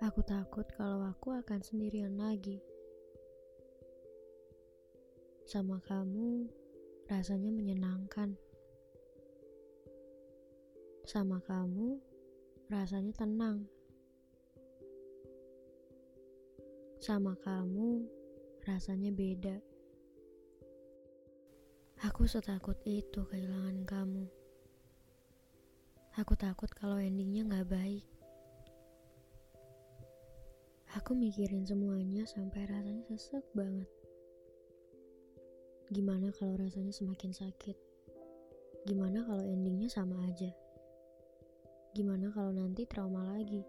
Aku takut kalau aku akan sendirian lagi. Sama kamu, rasanya menyenangkan. Sama kamu, rasanya tenang. Sama kamu, rasanya beda. Aku setakut itu kehilangan kamu. Aku takut kalau endingnya gak baik. Aku mikirin semuanya sampai rasanya sesek banget. Gimana kalau rasanya semakin sakit? Gimana kalau endingnya sama aja? Gimana kalau nanti trauma lagi?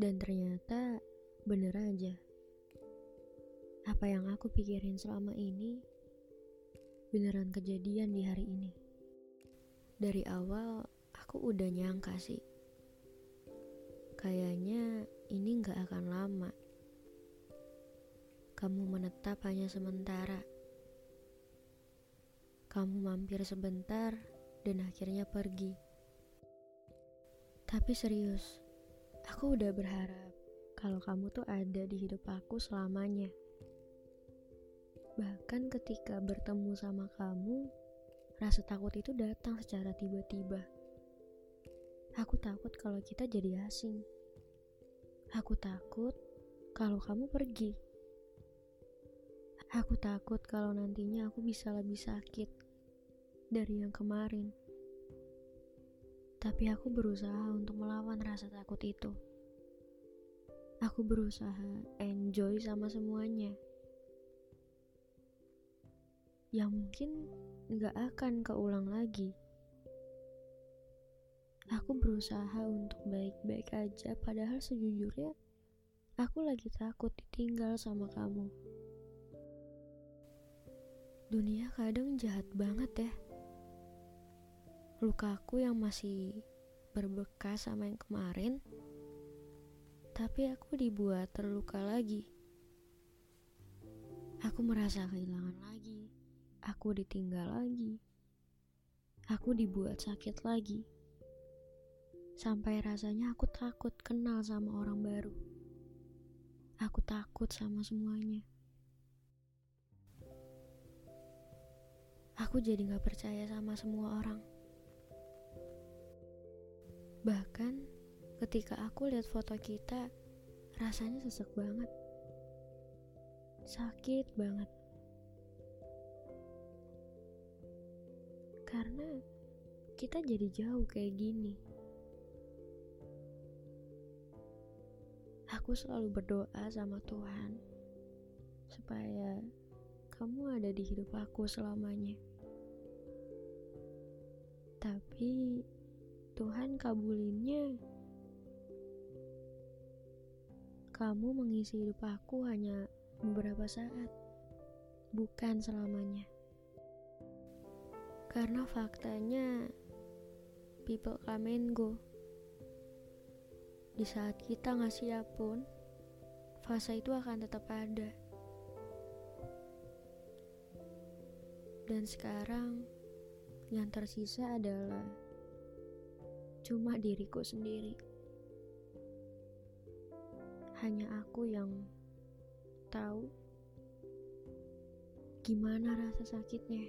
Dan ternyata bener aja. Apa yang aku pikirin selama ini beneran kejadian di hari ini. Dari awal aku udah nyangka sih. Kayaknya ini gak akan lama. Kamu menetap hanya sementara. Kamu mampir sebentar dan akhirnya pergi. Tapi serius, aku udah berharap kalau kamu tuh ada di hidup aku selamanya. Bahkan ketika bertemu sama kamu, rasa takut itu datang secara tiba-tiba. Aku takut kalau kita jadi asing. Aku takut kalau kamu pergi. Aku takut kalau nantinya aku bisa lebih sakit dari yang kemarin. Tapi aku berusaha untuk melawan rasa takut itu. Aku berusaha enjoy sama semuanya. Yang mungkin gak akan keulang lagi. Aku berusaha untuk baik-baik aja, padahal sejujurnya aku lagi takut ditinggal sama kamu. Dunia kadang jahat banget ya. Lukaku yang masih berbekas sama yang kemarin, tapi aku dibuat terluka lagi. Aku merasa kehilangan lagi, aku ditinggal lagi, aku dibuat sakit lagi. Sampai rasanya aku takut kenal sama orang baru. Aku takut sama semuanya. Aku jadi gak percaya sama semua orang. Bahkan ketika aku lihat foto kita, rasanya sesek banget. Sakit banget. Karena kita jadi jauh kayak gini. Aku selalu berdoa sama Tuhan supaya kamu ada di hidup aku selamanya. Tapi Tuhan kabulinnya kamu mengisi hidup aku hanya beberapa saat, bukan selamanya. Karena faktanya people come and go. Di saat kita nggak siap pun, fase itu akan tetap ada. Dan sekarang yang tersisa adalah cuma diriku sendiri. Hanya aku yang tahu gimana rasa sakitnya.